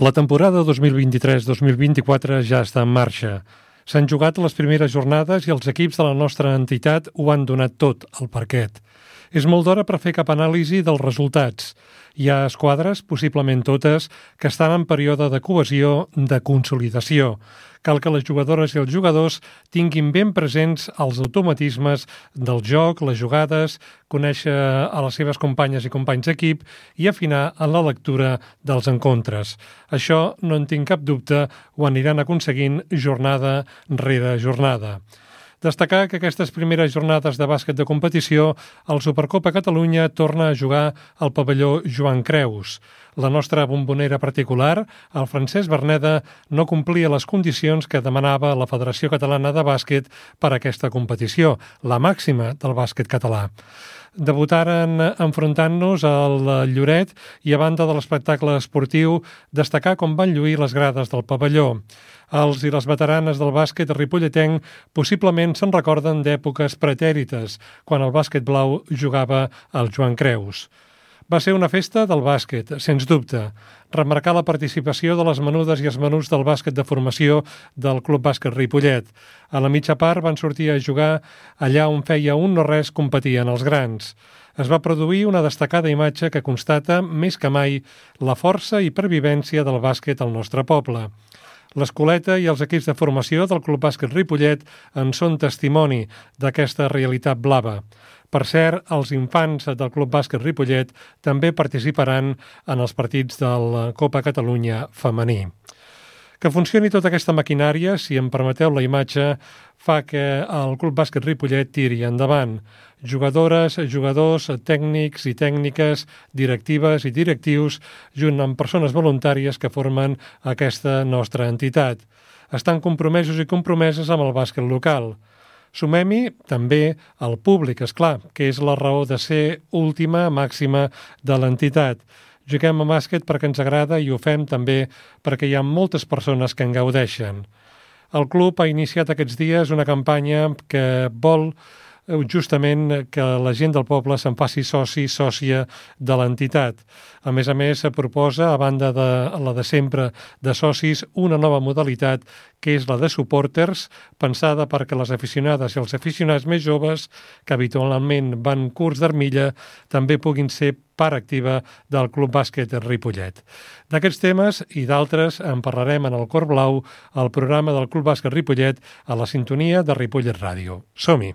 La temporada 2023-2024 ja està en marxa. S'han jugat les primeres jornades i els equips de la nostra entitat ho han donat tot al parquet. És molt d'hora per fer cap anàlisi dels resultats. Hi ha esquadres, possiblement totes, que estan en període de cohesió, de consolidació. Cal que les jugadores i els jugadors tinguin ben presents els automatismes del joc, les jugades, conèixer a les seves companyes i companys d'equip i afinar en la lectura dels encontres. Això, no en tinc cap dubte, ho aniran aconseguint jornada rere jornada. Destacar que aquestes primeres jornades de bàsquet de competició, el Supercopa Catalunya torna a jugar al pavelló Joan Creus. La nostra bombonera particular, el Francesc Berneda, no complia les condicions que demanava la Federació Catalana de Bàsquet per a aquesta competició, la màxima del bàsquet català debutaren enfrontant-nos al Lloret i a banda de l'espectacle esportiu destacar com van lluir les grades del pavelló. Els i les veteranes del bàsquet ripolletenc possiblement se'n recorden d'èpoques pretèrites, quan el bàsquet blau jugava al Joan Creus. Va ser una festa del bàsquet, sens dubte. Remarcar la participació de les menudes i els menús del bàsquet de formació del Club Bàsquet Ripollet. A la mitja part van sortir a jugar allà on feia un no res competien els grans. Es va produir una destacada imatge que constata, més que mai, la força i pervivència del bàsquet al nostre poble. L'escoleta i els equips de formació del Club Bàsquet Ripollet en són testimoni d'aquesta realitat blava. Per cert, els infants del Club Bàsquet Ripollet també participaran en els partits de la Copa Catalunya femení. Que funcioni tota aquesta maquinària, si em permeteu la imatge, fa que el Club Bàsquet Ripollet tiri endavant. Jugadores, jugadors, tècnics i tècniques, directives i directius, junt amb persones voluntàries que formen aquesta nostra entitat. Estan compromesos i compromeses amb el bàsquet local. Sumem-hi també el públic, és clar, que és la raó de ser última, màxima de l'entitat. Juguem a bàsquet perquè ens agrada i ho fem també perquè hi ha moltes persones que en gaudeixen. El club ha iniciat aquests dies una campanya que vol justament que la gent del poble se'n faci soci, sòcia de l'entitat. A més a més, se proposa, a banda de la de sempre de socis, una nova modalitat que és la de supporters, pensada perquè les aficionades i els aficionats més joves, que habitualment van curts d'armilla, també puguin ser part activa del Club Bàsquet Ripollet. D'aquests temes i d'altres en parlarem en el Cor Blau, el programa del Club Bàsquet Ripollet, a la sintonia de Ripollet Ràdio. Som-hi!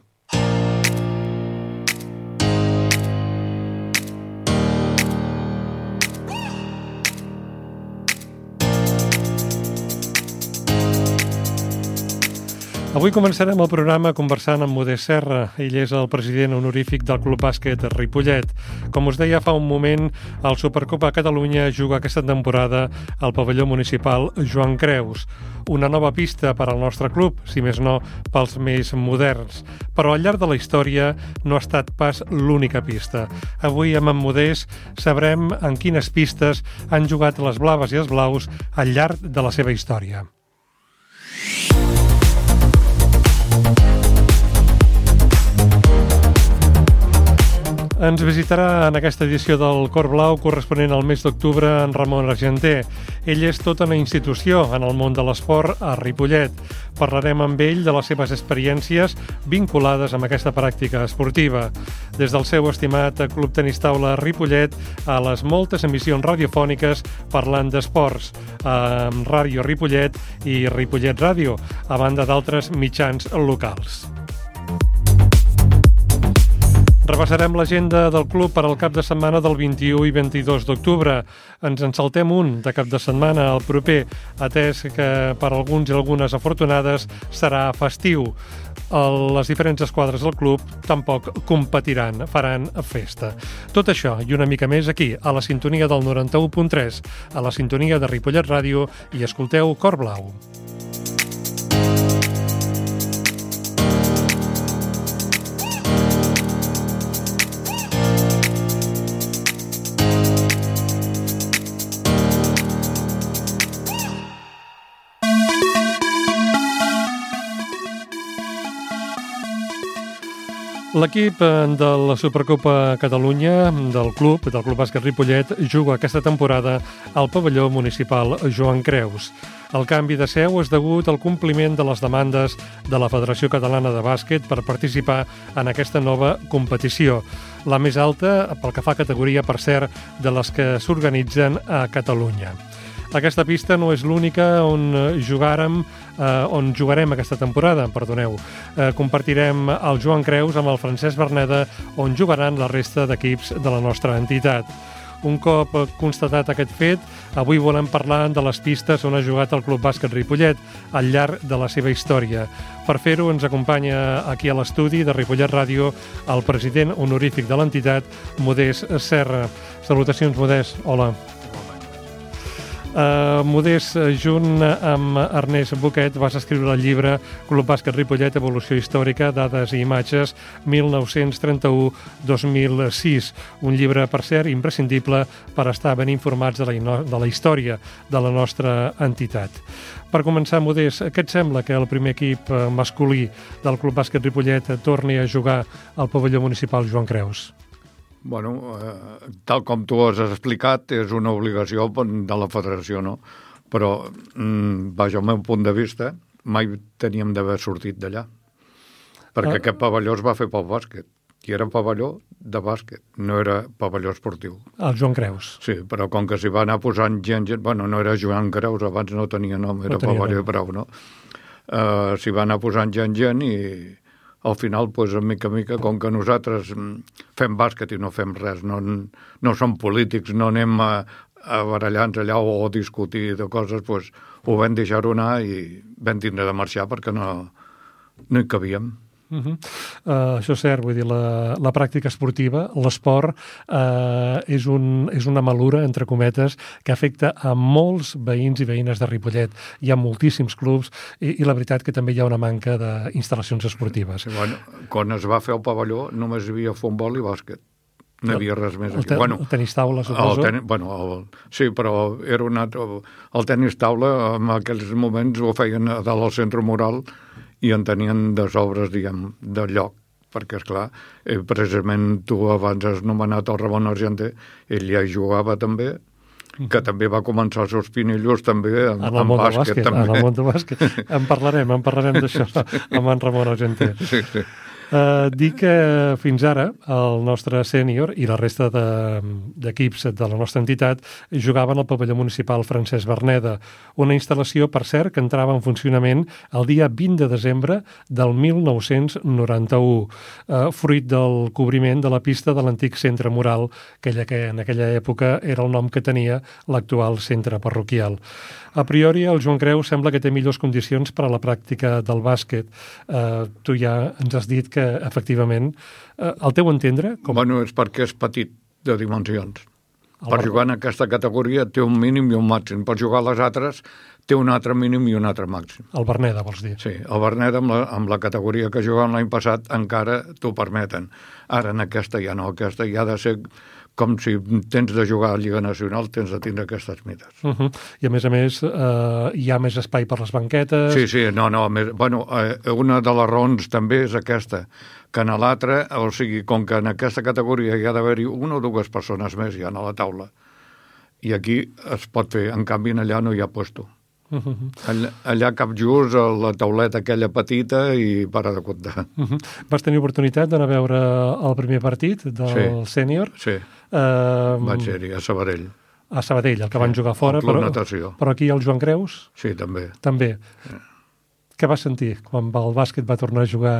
Avui començarem el programa conversant amb Modest Serra. Ell és el president honorífic del Club Bàsquet Ripollet. Com us deia fa un moment, el Supercopa Catalunya juga aquesta temporada al pavelló municipal Joan Creus. Una nova pista per al nostre club, si més no, pels més moderns. Però al llarg de la història no ha estat pas l'única pista. Avui amb en Modest sabrem en quines pistes han jugat les blaves i els blaus al llarg de la seva història. Ens visitarà en aquesta edició del Cor Blau corresponent al mes d'octubre en Ramon Argenter. Ell és tota una institució en el món de l'esport a Ripollet. Parlarem amb ell de les seves experiències vinculades amb aquesta pràctica esportiva. Des del seu estimat Club Tenis Taula Ripollet a les moltes emissions radiofòniques parlant d'esports, amb Ràdio Ripollet i Ripollet Ràdio, a banda d'altres mitjans locals. Repassarem l'agenda del club per al cap de setmana del 21 i 22 d'octubre. Ens en saltem un de cap de setmana al proper, atès que per alguns i algunes afortunades serà festiu. Les diferents esquadres del club tampoc competiran, faran festa. Tot això i una mica més aquí, a la sintonia del 91.3, a la sintonia de Ripollet Ràdio i escolteu Cor Blau. L'equip eh, de la Supercopa Catalunya del club, del Club Bàsquet Ripollet, juga aquesta temporada al pavelló municipal Joan Creus. El canvi de seu és degut al compliment de les demandes de la Federació Catalana de Bàsquet per participar en aquesta nova competició, la més alta pel que fa a categoria, per cert, de les que s'organitzen a Catalunya. Aquesta pista no és l'única on jugàrem, eh, on jugarem aquesta temporada, perdoneu. Eh, compartirem el Joan Creus amb el Francesc Berneda, on jugaran la resta d'equips de la nostra entitat. Un cop constatat aquest fet, avui volem parlar de les pistes on ha jugat el Club Bàsquet Ripollet al llarg de la seva història. Per fer-ho ens acompanya aquí a l'estudi de Ripollet Ràdio el president honorífic de l'entitat, Modest Serra. Salutacions, Modest. Hola. Uh, Modest, junt amb Ernest Boquet, vas escriure el llibre Club Bàsquet Ripollet, Evolució Històrica, Dades i Imatges, 1931-2006. Un llibre, per cert, imprescindible per estar ben informats de la, de la història de la nostra entitat. Per començar, Modest, què et sembla que el primer equip masculí del Club Bàsquet Ripollet torni a jugar al pavelló municipal Joan Creus? Bueno, eh, tal com tu has explicat, és una obligació de la federació, no? Però, mm, vaja, al meu punt de vista, mai teníem d'haver sortit d'allà. Perquè ah. aquest pavelló es va fer pel bàsquet. I era pavelló de bàsquet, no era pavelló esportiu. El Joan Creus. Sí, però com que s'hi va anar posant gent, gent... Bueno, no era Joan Creus, abans no tenia nom, era no tenia pavelló nom. prou, no? Uh, s'hi va anar posant gent, gent i al final, pues, en mica mica, com que nosaltres fem bàsquet i no fem res, no, no som polítics, no anem a, a barallar-nos allà o a discutir de coses, pues, ho vam deixar-ho anar i vam tindre de marxar perquè no, no hi cabíem. Uh -huh. uh, això és cert, vull dir, la, la pràctica esportiva, l'esport, uh, és, un, és una malura, entre cometes, que afecta a molts veïns i veïnes de Ripollet. Hi ha moltíssims clubs i, i la veritat que també hi ha una manca d'instal·lacions esportives. Sí, bueno, quan es va fer el pavelló només hi havia futbol i bàsquet. No hi havia res més. El, ten, bueno, el tenis taula, suposo? El ten, bueno, el, sí, però era un altre... El tenis taula, en aquells moments, ho feien a dalt al centre moral i en tenien de sobres, diguem, de lloc perquè, és clar, eh, precisament tu abans has nomenat el Ramon Argenter, ell ja jugava també, que també va començar els seus pinillos també en, en, en bàsquet. bàsquet també. En el món del bàsquet. En parlarem, en parlarem d'això amb en Ramon Argenter. Sí, sí. Uh, dic que fins ara el nostre sènior i la resta d'equips de, de la nostra entitat jugaven al pavelló municipal Francesc Berneda, una instal·lació, per cert, que entrava en funcionament el dia 20 de desembre del 1991, uh, fruit del cobriment de la pista de l'antic centre mural, aquella que en aquella època era el nom que tenia l'actual centre parroquial. A priori, el Joan Creu sembla que té millors condicions per a la pràctica del bàsquet. Uh, tu ja ens has dit que, efectivament, uh, el teu entendre... Com... Bueno, és perquè és petit de dimensions. El per jugar en aquesta categoria té un mínim i un màxim. Per jugar a les altres té un altre mínim i un altre màxim. El Berneda, vols dir? Sí, el Berneda amb la, amb la categoria que jugàvem l'any passat encara t'ho permeten. Ara en aquesta ja no, aquesta ja ha de ser com si tens de jugar a Lliga Nacional, tens de tindre aquestes mides. Uh -huh. I a més a més, eh, hi ha més espai per les banquetes... Sí, sí, no, no, més, bueno, eh, una de les raons també és aquesta, que en l'altra, o sigui, com que en aquesta categoria hi ha d'haver-hi una o dues persones més ja a la taula, i aquí es pot fer, en canvi allà no hi ha puesto. Uh -huh. allà, allà cap just la tauleta aquella petita i para de comptar. Uh -huh. Vas tenir oportunitat d'anar a veure el primer partit del sí, sènior? Sí, uh, vaig ser-hi, a Sabadell. A Sabadell, el que sí, van jugar fora, però, natació. però aquí el Joan Creus? Sí, també. També. Sí. Què vas sentir quan el bàsquet va tornar a jugar?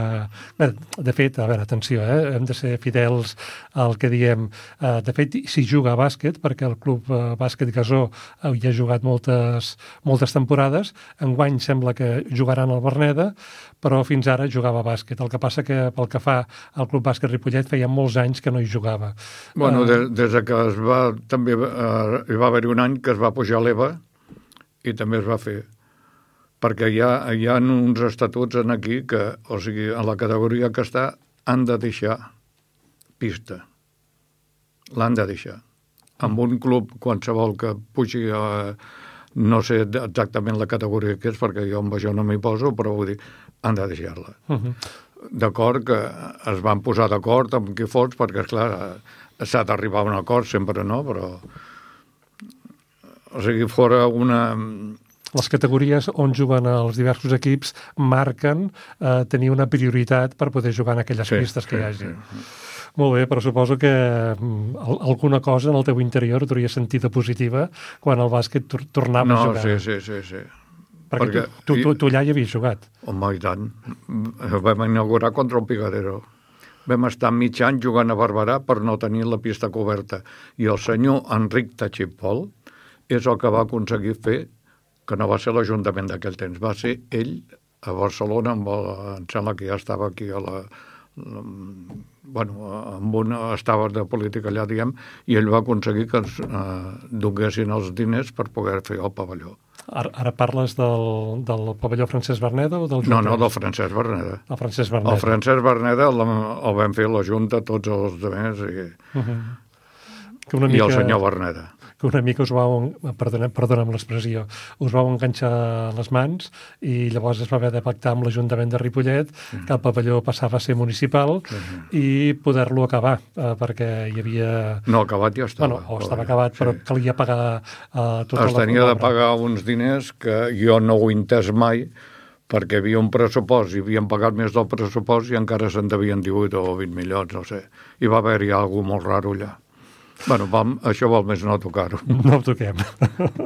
Bé, de fet, a veure, atenció, eh? hem de ser fidels al que diem. Uh, de fet, si juga a bàsquet, perquè el club uh, bàsquet Gasó uh, hi ha jugat moltes, moltes temporades, enguany sembla que jugaran al Berneda, però fins ara jugava a bàsquet. El que passa que pel que fa al club bàsquet Ripollet feia molts anys que no hi jugava. Bueno, uh, des, que es va, també uh, hi va haver un any que es va pujar l'EVA i també es va fer perquè hi ha, hi ha uns estatuts en aquí que, o sigui, en la categoria que està, han de deixar pista. L'han de deixar. Amb un club qualsevol que pugi a, no sé exactament la categoria que és, perquè jo amb això no m'hi poso, però vull dir, han de deixar-la. Uh -huh. d'acord que es van posar d'acord amb qui fos, perquè, esclar, s'ha d'arribar a un acord, sempre no, però... O sigui, fora una... Les categories on juguen els diversos equips marquen eh, tenir una prioritat per poder jugar en aquelles sí, pistes que sí, hi hagi. Sí. Molt bé, però suposo que mm, alguna cosa en el teu interior t'hauria sentida positiva quan el bàsquet tornava no, a jugar. No, sí, sí, sí, sí. Perquè, Perquè tu, tu, tu, tu allà hi havies jugat. Home, i tant. Vam inaugurar contra el Picadero. Vam estar mig any jugant a Barberà per no tenir la pista coberta. I el senyor Enric Tachipol és el que va aconseguir fer, que no va ser l'Ajuntament d'aquell temps, va ser ell a Barcelona, amb el, em sembla que ja estava aquí a la, la bueno, amb una, estava de política allà, diguem, i ell va aconseguir que ens eh, donguessin els diners per poder fer el pavelló. Ara, ara parles del, del pavelló Francesc Berneda o del Junta? No, no, del Francesc Berneda. El Francesc Berneda. El Francesc Berneda el, el vam fer la Junta, tots els demés, i, uh -huh. que una mica... i el senyor Berneda que una mica us vau, perdona, perdona'm l'expressió, us vau enganxar les mans i llavors es va haver de pactar amb l'Ajuntament de Ripollet mm. que el pavelló passava a ser municipal mm. i poder-lo acabar, eh, perquè hi havia... No, acabat ja estava. Bueno, o estava acabat, sí. però calia pagar eh, tota es tenia de pagar uns diners que jo no ho he entès mai, perquè hi havia un pressupost i havien pagat més del pressupost i encara se'n devien 18 o 20 milions, no sé. I va haver-hi alguna molt raro allà. Bueno, vam, això vol més no tocar-ho. No ho toquem.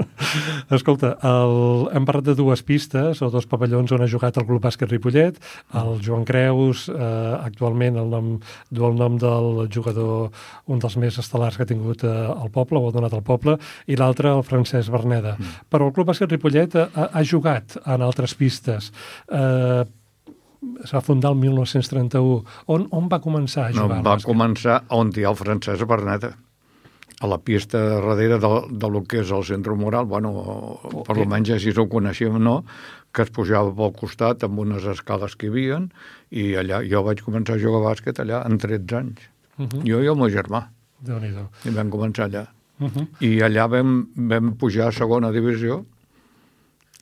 Escolta, el, hem parlat de dues pistes o dos pavellons on ha jugat el Club Bàsquet Ripollet. El Joan Creus, eh, actualment el nom, du el nom del jugador, un dels més estel·lars que ha tingut eh, el poble, o ha donat al poble, i l'altre, el Francesc Berneda. Mm. Però el Club Bàsquet Ripollet ha, ha jugat en altres pistes. Eh, es va fundar el 1931. On, on va començar a jugar? No, va començar on hi ha el Francesc Berneda a la pista darrere de, de lo que és el centre moral, bueno, okay. per almenys així ho coneixíem, no?, que es pujava pel costat amb unes escales que hi havia, i allà jo vaig començar a jugar a bàsquet allà en 13 anys. Uh -huh. Jo i el meu germà. déu nhi I vam començar allà. Uh -huh. I allà vam, vam pujar a segona divisió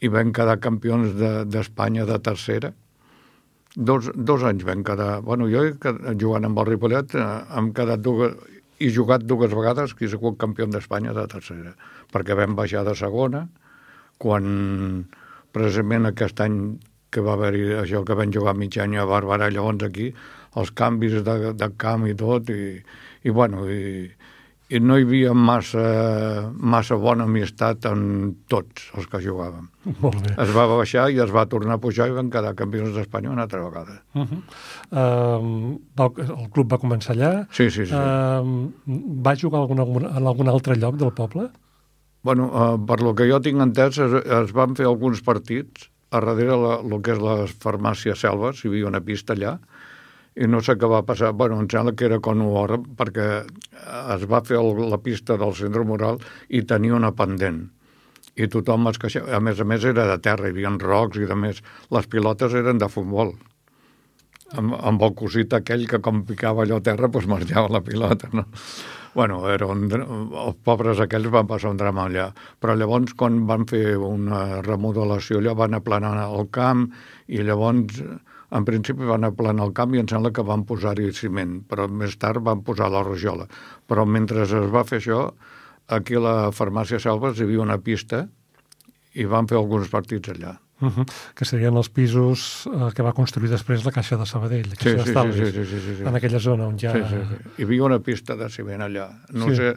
i vam quedar campions d'Espanya de, de tercera. Dos, dos anys vam quedar... Bueno, jo jugant amb el Ripollet eh, hem quedat dues i jugat dues vegades que he sigut campió d'Espanya de tercera, perquè vam baixar de segona, quan precisament aquest any que va haver-hi això que vam jugar mig any a Barberà, llavors aquí, els canvis de, de camp i tot, i, i bueno, i, i no hi havia massa, massa bona amistat en tots els que jugàvem. Molt bé. Es va baixar i es va tornar a pujar i van quedar campions d'Espanya una altra vegada. Uh -huh. uh, va, el club va començar allà. Sí, sí, sí. Uh, va jugar algun, en algun altre lloc del poble? Bueno, uh, per lo que jo tinc entès, es, es van fer alguns partits a darrere el que és la farmàcia Selves, hi havia una pista allà, i no sé què va passar, bueno, em sembla que era con hora, perquè es va fer el, la pista del centre moral i tenia una pendent i tothom es queixava. A més a més era de terra, hi havia rocs i de més. Les pilotes eren de futbol. Amb, amb el cosit aquell que com picava allò a terra, doncs marxava la pilota, no? Bueno, era un, els pobres aquells van passar un drama allà. Però llavors, quan van fer una remodelació allò, van aplanar el camp i llavors en principi van aplanar el camp i em sembla que van posar-hi ciment, però més tard van posar la rajola. Però mentre es va fer això, aquí a la farmàcia Selves hi havia una pista i van fer alguns partits allà. Uh -huh. que serien els pisos eh, que va construir després la Caixa de Sabadell, la Caixa sí, sí, sí, sí, sí, sí, sí. en aquella zona on ja... Sí, sí, sí. Hi havia una pista de ciment allà. No sí. sé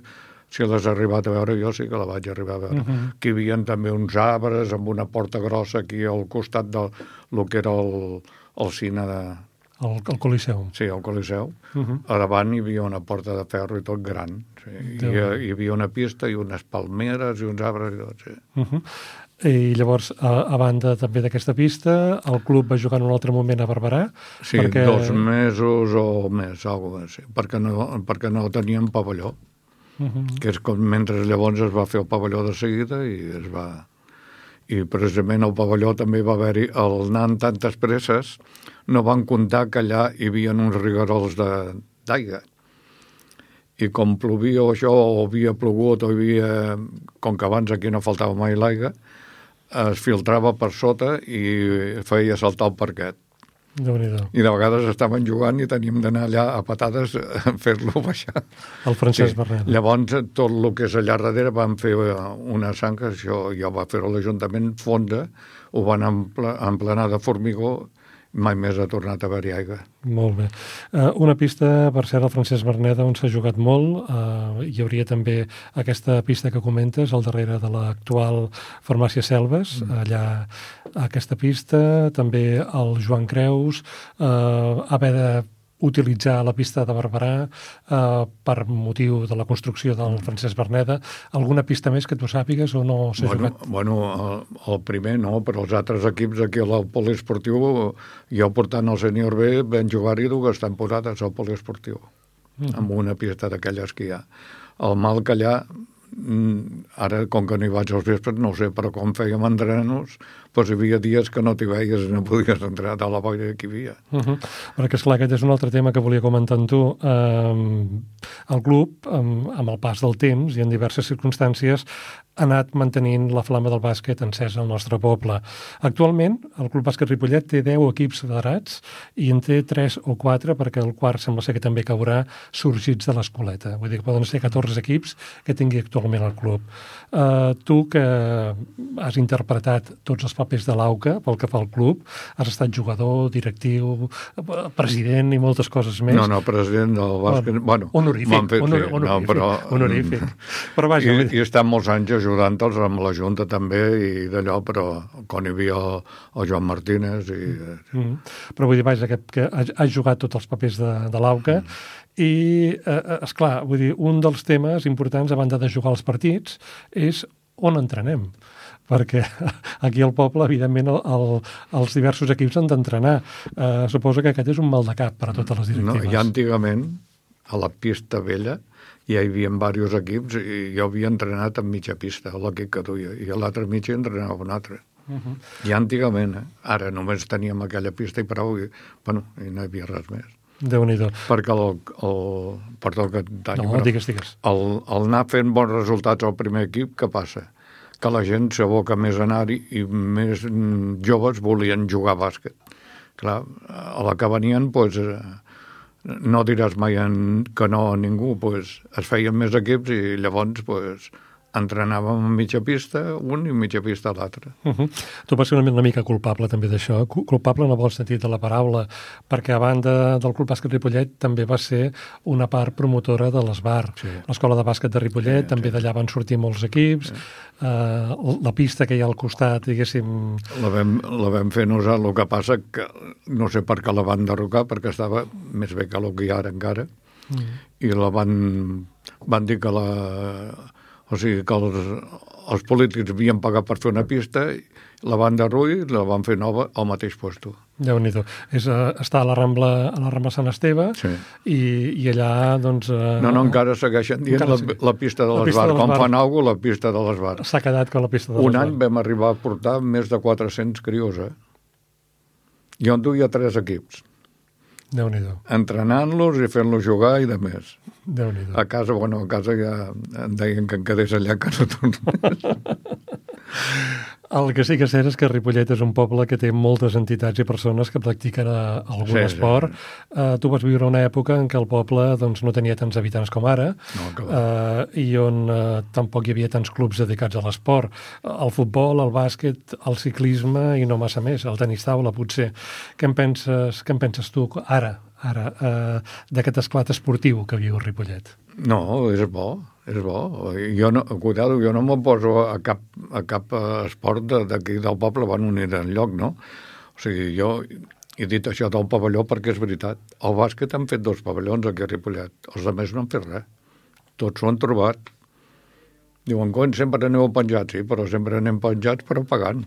si l'has arribat a veure, jo sí que la vaig arribar a veure. Uh -huh. Que hi havia també uns arbres amb una porta grossa aquí al costat del lo que era el, al cine de... El, el Coliseu. Sí, el Coliseu. Uh -huh. A davant hi havia una porta de ferro i tot gran. Sí. I hi, hi havia una pista i unes palmeres i uns arbres i tot, sí. Uh -huh. I llavors, a, a banda també d'aquesta pista, el club va jugar en un altre moment a Barberà? Sí, perquè... dos mesos o més, alguna cosa, sí, perquè no, perquè no teníem pavelló. Uh -huh. Que és com mentre llavors es va fer el pavelló de seguida i es va i precisament al pavelló també va haver-hi, el amb tantes presses, no van comptar que allà hi havia uns rigarols d'aigua. I com plovia o això, o havia plogut, o havia... Com que abans aquí no faltava mai l'aigua, es filtrava per sota i feia saltar el parquet. I de vegades estaven jugant i teníem d'anar allà a patades a fer-lo baixar. El Francesc sí. Berneda. Llavors, tot el que és allà darrere van fer una sang, que això ja va fer l'Ajuntament fonda, ho van emplenar de formigó mai més ha tornat a haver-hi aigua. Molt bé. Uh, una pista, per cert, el Francesc Berneda, on s'ha jugat molt. Uh, hi hauria també aquesta pista que comentes, al darrere de l'actual farmàcia Selves, mm. allà aquesta pista, també el Joan Creus, uh, haver de utilitzar la pista de Barberà eh, per motiu de la construcció del Francesc Berneda. Alguna pista més que tu sàpigues o no s'ha bueno, jugat? Bueno, el, el primer no, però els altres equips aquí al poliesportiu, jo portant el sènior B, vam jugar-hi dues temporades al poliesportiu, mm -hmm. amb una pista d'aquelles que hi ha. El mal que allà ara, com que no hi vaig als vespres, no sé, però com fèiem entrenos, doncs hi havia dies que no t'hi veies i no podies entrar a la boira que hi havia. Uh -huh. Perquè, esclar, aquest és un altre tema que volia comentar amb tu. Um, el club, um, amb el pas del temps i en diverses circumstàncies, anat mantenint la flama del bàsquet encesa al nostre poble. Actualment, el Club Bàsquet Ripollet té 10 equips federats i en té 3 o 4, perquè el quart sembla ser que també caurà sorgits de l'escoleta. Vull dir que poden ser 14 equips que tingui actualment el club. Uh, tu, que has interpretat tots els papers de l'AUCA pel que fa al club, has estat jugador, directiu, president i moltes coses més. No, no, president del bàsquet... Bueno, honorífic, fet, honor, honorífic, no, però, honorífic. Però vaja... I, i he estat molts anys ajudant-los amb la Junta també i d'allò, però quan hi havia el, el Joan Martínez i... Mm -hmm. Però vull dir, vaja, que, que has jugat tots els papers de, de l'AUCA mm. i, eh, és clar, vull dir, un dels temes importants, a banda de jugar els partits, és on entrenem perquè aquí al poble, evidentment, el, el, els diversos equips han d'entrenar. Eh, suposo que aquest és un mal de cap per a totes les directives. No, ja antigament, a la pista vella, hi havia diversos equips i jo havia entrenat en mitja pista, l'equip que duia, i a l'altre mitja entrenava un altre. Uh -huh. I antigament, eh? ara només teníem aquella pista i prou, i, bueno, i no hi havia res més. déu nhi Perquè el, el... Perdó que talli, no, però digues, digues. El, el anar fent bons resultats al primer equip, què passa? Que la gent s'aboca més a anar-hi i més joves volien jugar a bàsquet. Clar, a la que venien, doncs, eh, no diràs mai en, que no a ningú, pues, es feien més equips i llavors pues, entrenàvem a mitja pista un i mitja pista l'altre. Uh -huh. Tu vas ser una, una mica culpable també d'això, culpable en el bon sentit de la paraula, perquè a banda del Club Bàsquet Ripollet també va ser una part promotora de l'ESBAR. Sí. L'escola de bàsquet de Ripollet, sí, també sí. d'allà van sortir molts equips, sí. uh, la pista que hi ha al costat, diguéssim... La vam, la vam fer nosaltres, el que passa que no sé per què la van derrocar, perquè estava més bé que el que hi ha ara encara, mm. i la van, van dir que la o sigui que els, els polítics havien pagat per fer una pista, la van derruir i la van fer nova al mateix lloc. déu nhi És, uh, està a la Rambla, a la Rambla Sant Esteve sí. i, i allà, doncs... Uh, no, no, encara segueixen dient encara la, la pista de les bars. Com fan alguna la pista de les bars. S'ha quedat com la pista de Un any vam arribar a portar més de 400 crios, eh? Jo en duia tres equips déu nhi Entrenant-los i fent-los jugar i de més. déu nhi A casa, bueno, a casa ja em deien que em quedés allà que no tornés. El que sí que és cert és que Ripollet és un poble que té moltes entitats i persones que practiquen eh, algun sí, esport. Sí. Uh, tu vas viure una època en què el poble doncs, no tenia tants habitants com ara no, uh, i on uh, tampoc hi havia tants clubs dedicats a l'esport. El futbol, el bàsquet, el ciclisme i no massa més, el tenis taula potser. Què en penses, què en penses tu ara, ara uh, d'aquest esclat esportiu que viu Ripollet? No, és bo és bo. Jo no, cuidado, jo no me'n poso a cap, a cap esport d'aquí de, del poble, unir en lloc, no? O sigui, jo he dit això del pavelló perquè és veritat. El bàsquet han fet dos pavellons aquí a Ripollet. Els altres no han fet res. Tots s'ho han trobat. Diuen, coi, sempre aneu penjats, sí, però sempre anem penjats però pagant.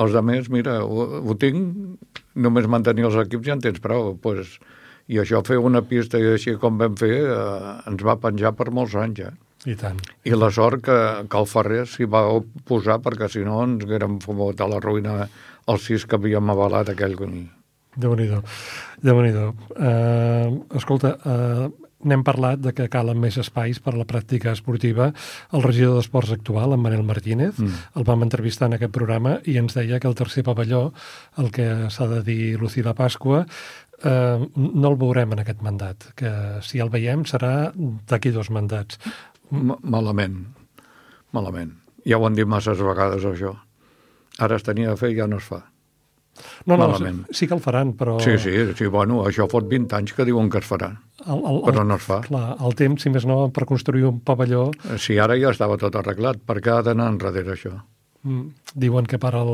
Els altres, mira, ho, ho tinc, només mantenir els equips ja en tens prou. Doncs pues, i això fer una pista i així com vam fer eh, ens va penjar per molts anys, eh? I tant. I la sort que, que el Ferrer s'hi va posar perquè si no ens haguérem fumut a la ruïna els sis que havíem avalat aquell camí. Déu-n'hi-do. déu nhi déu uh, Escolta, uh, n'hem parlat de que calen més espais per a la pràctica esportiva. El regidor d'Esports actual, en Manel Martínez, mm. el vam entrevistar en aquest programa i ens deia que el tercer pavelló, el que s'ha de dir Lucila Pasqua, eh, no el veurem en aquest mandat, que si el veiem serà d'aquí dos mandats. M malament, malament. Ja ho han dit masses vegades, això. Ara es tenia de fer i ja no es fa. No, no, Malament. sí que el faran, però... Sí, sí, sí, bueno, això fot 20 anys que diuen que es farà, el, el, però no es fa. Clar, el temps, si més no, per construir un pavelló... Sí, ara ja estava tot arreglat, per què ha d'anar enrere això? Mm, diuen que per el,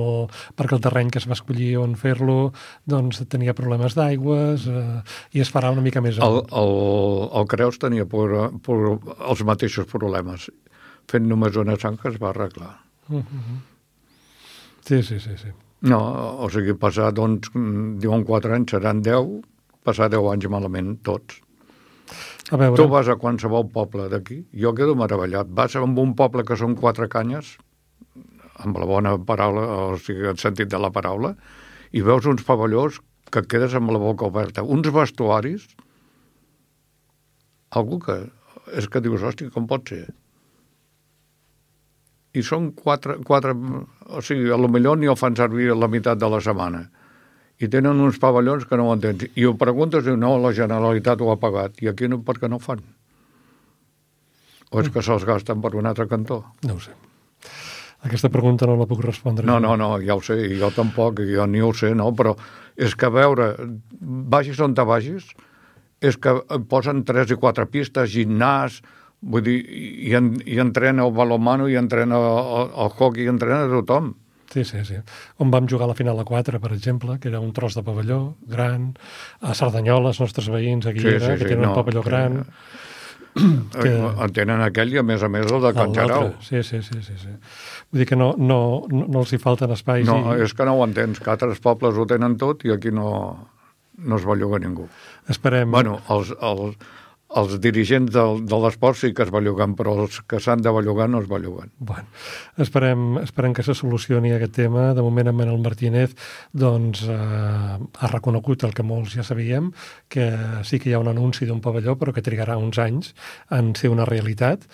perquè el terreny que es va escollir on fer-lo doncs tenia problemes d'aigües eh, i es farà una mica més... El, el, el Creus tenia por, por, els mateixos problemes. Fent només una que es va arreglar. Uh mm-hmm. -huh. Sí, sí, sí, sí. No, o sigui, passar, doncs, diuen 4 anys, seran 10, passar 10 anys malament, tots. A veure... Tu vas a qualsevol poble d'aquí, jo quedo meravellat. Vas a un poble que són quatre canyes, amb la bona paraula, o sigui, el sentit de la paraula, i veus uns pavellons que quedes amb la boca oberta. Uns vestuaris, algú que... És que dius, hòstia, com pot ser? i són quatre, quatre o sigui, a lo millor ni ho fan servir la meitat de la setmana. I tenen uns pavellons que no ho entens. I ho preguntes, diu, no, la Generalitat ho ha pagat. I aquí no, per què no ho fan? O és que se'ls gasten per un altre cantó? No ho sé. Aquesta pregunta no la puc respondre. No, no, no, ja ho sé, jo tampoc, jo ni ho sé, no, però és que a veure, vagis on te vagis, és que posen tres i quatre pistes, gimnàs, Vull dir, i, en, i entrena el balomano, i entrena el, el hockey, i entrena tothom. Sí, sí, sí. On vam jugar a la final a 4, per exemple, que era un tros de pavelló gran, a Cerdanyola, els nostres veïns, aquí sí, era, sí, que tenen no, un pavelló que... gran... Que... En tenen aquell i, a més a més, el de Can Jarau. Sí, sí, sí, sí, sí. Vull dir que no, no, no, els hi falten espais. No, i... és que no ho entens, que altres pobles ho tenen tot i aquí no, no es belluga ningú. Esperem... Bueno, els, els, els dirigents del, de l'esport sí que es belluguen, però els que s'han de bellugar no es belluguen. Bueno, esperem, esperem que se solucioni aquest tema. De moment, en Manel Martínez doncs, eh, ha reconegut el que molts ja sabíem, que sí que hi ha un anunci d'un pavelló, però que trigarà uns anys en ser una realitat.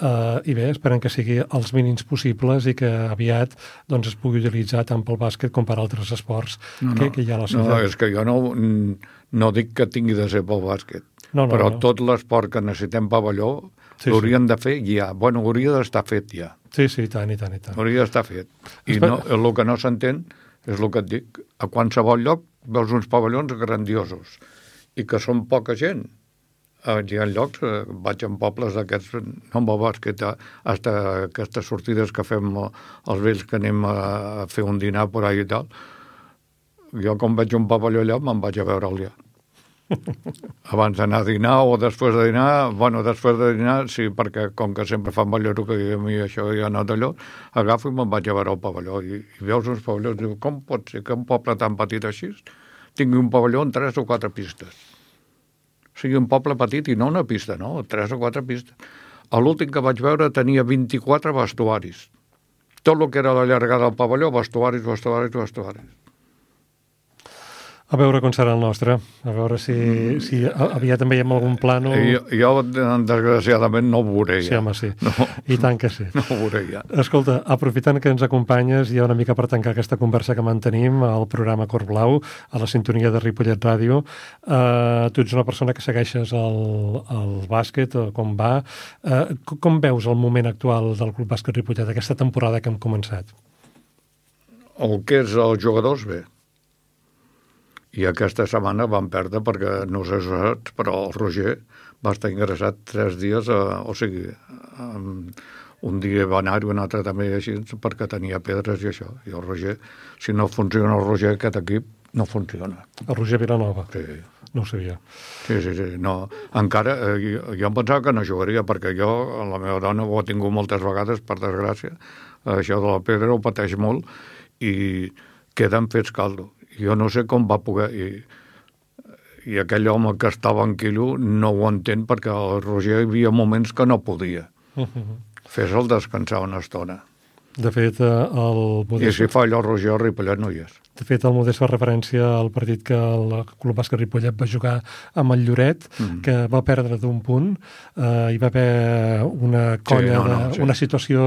Uh, I bé, esperem que sigui els mínims possibles i que aviat doncs, es pugui utilitzar tant pel bàsquet com per altres esports no, que, no, que hi ha a la ciutat. No, és que jo no, no dic que tingui de ser pel bàsquet no, no, Però no. tot l'esport que necessitem pavelló sí, l'haurien sí. de fer ja. Bueno, hauria d'estar fet ja. Sí, sí, i tant, i tant, i tant. Hauria d'estar fet. I Espera. no, el que no s'entén és el que et dic. A qualsevol lloc veus uns pavellons grandiosos i que són poca gent. Eh, hi ha llocs, eh, vaig en pobles d'aquests, no em bàsquet, hasta aquestes sortides que fem els vells que anem a fer un dinar por ahí i tal. Jo, com veig un pavelló allà, me'n vaig a veure'l ja abans d'anar a dinar o després de dinar, bueno, després de dinar, sí, perquè com que sempre fan ballero que a mi això ja no d'allò, agafo i me'n vaig a veure el pavelló i, i veus uns pavellons, diu, com pot ser que un poble tan petit així tingui un pavelló amb tres o quatre pistes? O sigui, un poble petit i no una pista, no, tres o quatre pistes. L'últim que vaig veure tenia 24 vestuaris. Tot el que era la llargada del pavelló, vestuaris, vestuaris, vestuaris. A veure com serà el nostre, a veure si, mm. si aviat en veiem algun plano... Jo, jo desgraciadament, no ho veuré ja. Sí, home, sí. No. I tant que sí. No ho veuré ja. Escolta, aprofitant que ens acompanyes, ja una mica per tancar aquesta conversa que mantenim al programa Cor Blau, a la sintonia de Ripollet Ràdio, eh, tu ets una persona que segueixes el, el bàsquet, com va. Eh, com veus el moment actual del Club Bàsquet Ripollet, aquesta temporada que hem començat? El que és els jugadors, bé i aquesta setmana van perdre perquè no sé saps, però el Roger va estar ingressat tres dies, a, o sigui, a, un dia va anar i un altre també així perquè tenia pedres i això. I el Roger, si no funciona el Roger, aquest equip no funciona. El Roger Vilanova? Sí. No ho sabia. Sí, sí, sí. No. Encara, eh, jo, jo em pensava que no jugaria, perquè jo, la meva dona, ho ha tingut moltes vegades, per desgràcia, això de la pedra ho pateix molt, i queden fets caldo jo no sé com va poder... I, i aquell home que estava en quilo no ho entén perquè el Roger hi havia moments que no podia. Uh -huh. Fes-el descansar una estona. De fet, eh, el Modest... I falla el Roger, Ripollet no hi és. De fet, el Modest fa referència al partit que el Club Bàsquet Ripollet va jugar amb el Lloret, mm. que va perdre d'un punt. Eh, hi va haver una colla, sí, no, no, sí. una situació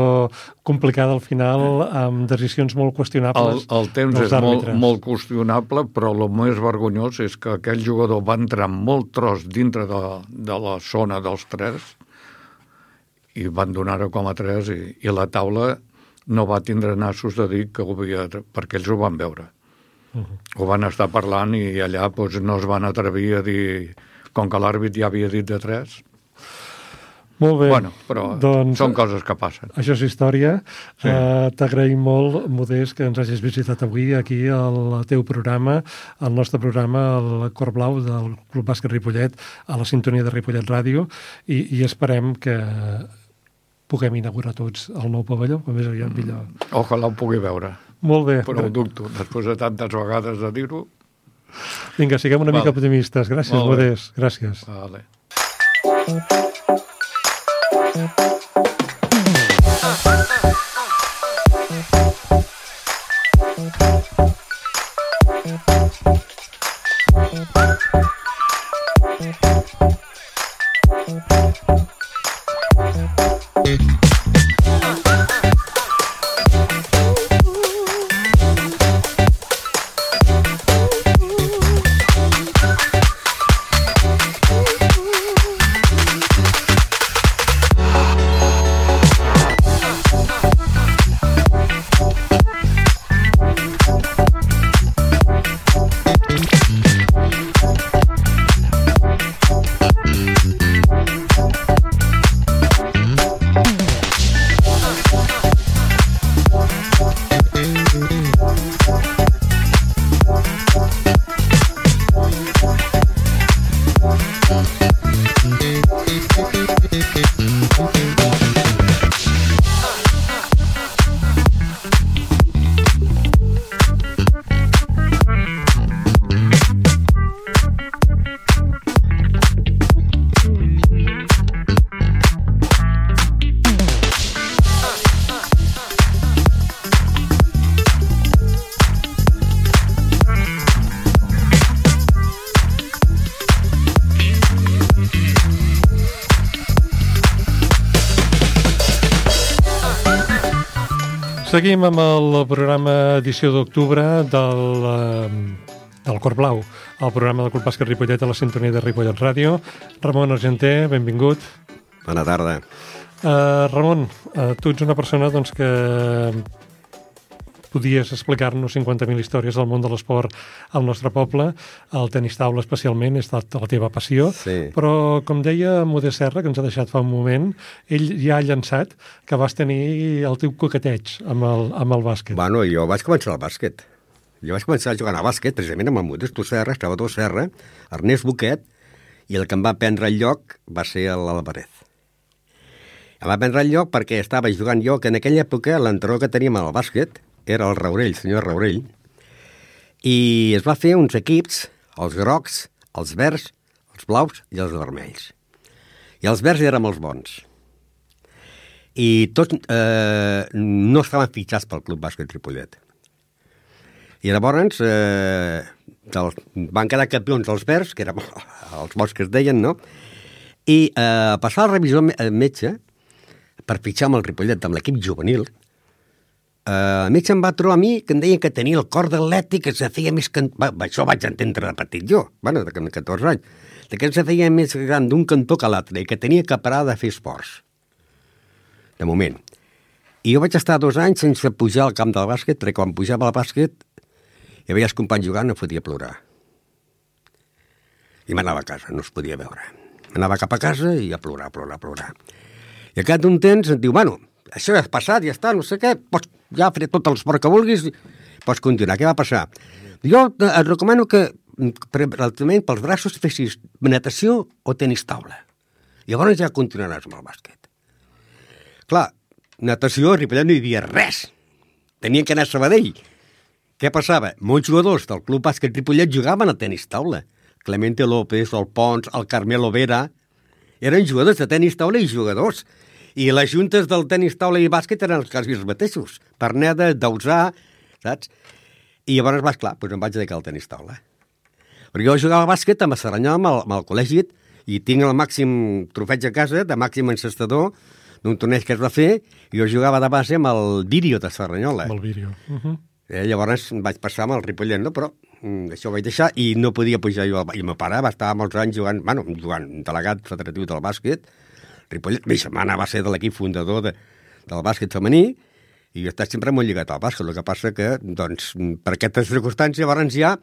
complicada al final, amb decisions molt qüestionables El, el temps és molt, molt qüestionable, però el més vergonyós és que aquell jugador va entrar molt tros dintre de, de la zona dels tres i van donar-ho com a tres i, i la taula no va tindre nassos de dir que ho havia... perquè ells ho van veure. Uh -huh. Ho van estar parlant i allà doncs, no es van atrevir a dir... Com que l'àrbit ja havia dit de tres... Molt bé. Bueno, però doncs, són coses que passen. Això és història. Sí. Uh, T'agraïm molt, Modest, que ens hagis visitat avui aquí al teu programa, al nostre programa, el Cor Blau del Club Bàsquet Ripollet, a la sintonia de Ripollet Ràdio, i, i esperem que puguem inaugurar tots el nou pavelló, com més aviat millor. Mm. Ojalà ho pugui veure. Molt bé. Però ho dubto, després de tantes vegades de dir-ho. Vinga, siguem una vale. mica optimistes. Gràcies, Modest. Gràcies. Vale. Seguim amb el programa edició d'octubre del, eh, del Cor Blau, el programa del Club Bàsquet Ripollet a la sintonia de Ripollet Ràdio. Ramon Argenter, benvingut. Bona tarda. Uh, Ramon, uh, tu ets una persona doncs, que podies explicar-nos 50.000 històries del món de l'esport al nostre poble. El tenis taula especialment és la, la teva passió. Sí. Però, com deia Modest Serra, que ens ha deixat fa un moment, ell ja ha llançat que vas tenir el teu coqueteig amb el, amb el bàsquet. Bueno, jo vaig començar al bàsquet. Jo vaig començar a jugar a bàsquet precisament amb el Modest Serra, Salvador Serra, Ernest Buquet, i el que em va prendre el lloc va ser l'Alvarez. Em va prendre el lloc perquè estava jugant jo, que en aquella època l'entrenador que teníem al bàsquet era el Raurell, el senyor Raurell, i es va fer uns equips, els grocs, els verds, els blaus i els vermells. I els verds eren els bons. I tots eh, no estaven fitxats pel Club Bàsquet Tripollet. I llavors eh, del, van quedar campions els verds, que eren els bons que es deien, no? I eh, passar el revisor metge per fitxar amb el Ripollet, amb l'equip juvenil, Uh, a mi se'm va trobar a mi que em deien que tenia el cor d'atlètic, que se feia més... Can... Va, això vaig entendre de petit jo, bueno, de 14 anys, de que se feia més gran d'un cantó que l'altre i que tenia que parar de fer esports. De moment. I jo vaig estar dos anys sense pujar al camp del bàsquet, perquè quan pujava al bàsquet i veia els companys jugant no fotia plorar. I m'anava a casa, no es podia veure. Anava cap a casa i a plorar, plorar, plorar. I al cap d'un temps em diu, bueno, això ja és passat, ja està, no sé què, pots, ja faré tot l'esport que vulguis, pots continuar. Què va passar? Jo et recomano que relativament pels braços fessis natació o tenis taula. Llavors ja continuaràs amb el bàsquet. Clar, natació a Ripollet no hi havia res. Tenien que anar a Sabadell. Què passava? Molts jugadors del Club Bàsquet Ripollet jugaven a tenis taula. Clemente López, el Pons, el Carmelo Vera... Eren jugadors de tenis taula i jugadors I les juntes del tenis taula i bàsquet eren els quasi els mateixos. Perneda, Dausà, saps? I llavors, va, clar, doncs em vaig dedicar al tenis taula. Perquè jo jugava a bàsquet amb a Seranyà, amb el, amb el col·legi, i tinc el màxim trofeig a casa, de màxim encestador, d'un torneig que es va fer, i jo jugava de base amb el Vírio de Serranyola. Amb el Vírio. Uh -huh. eh, llavors vaig passar amb el Ripollet, no? però mm, això ho vaig deixar i no podia pujar jo. Al... I el meu pare va estar molts anys jugant, bueno, jugant delegat federatiu del bàsquet. Ripollet, mi germana va ser de l'equip fundador de, del bàsquet femení, i estat sempre molt lligat al bàsquet, el que passa que, doncs, per aquestes circumstàncies, llavors ja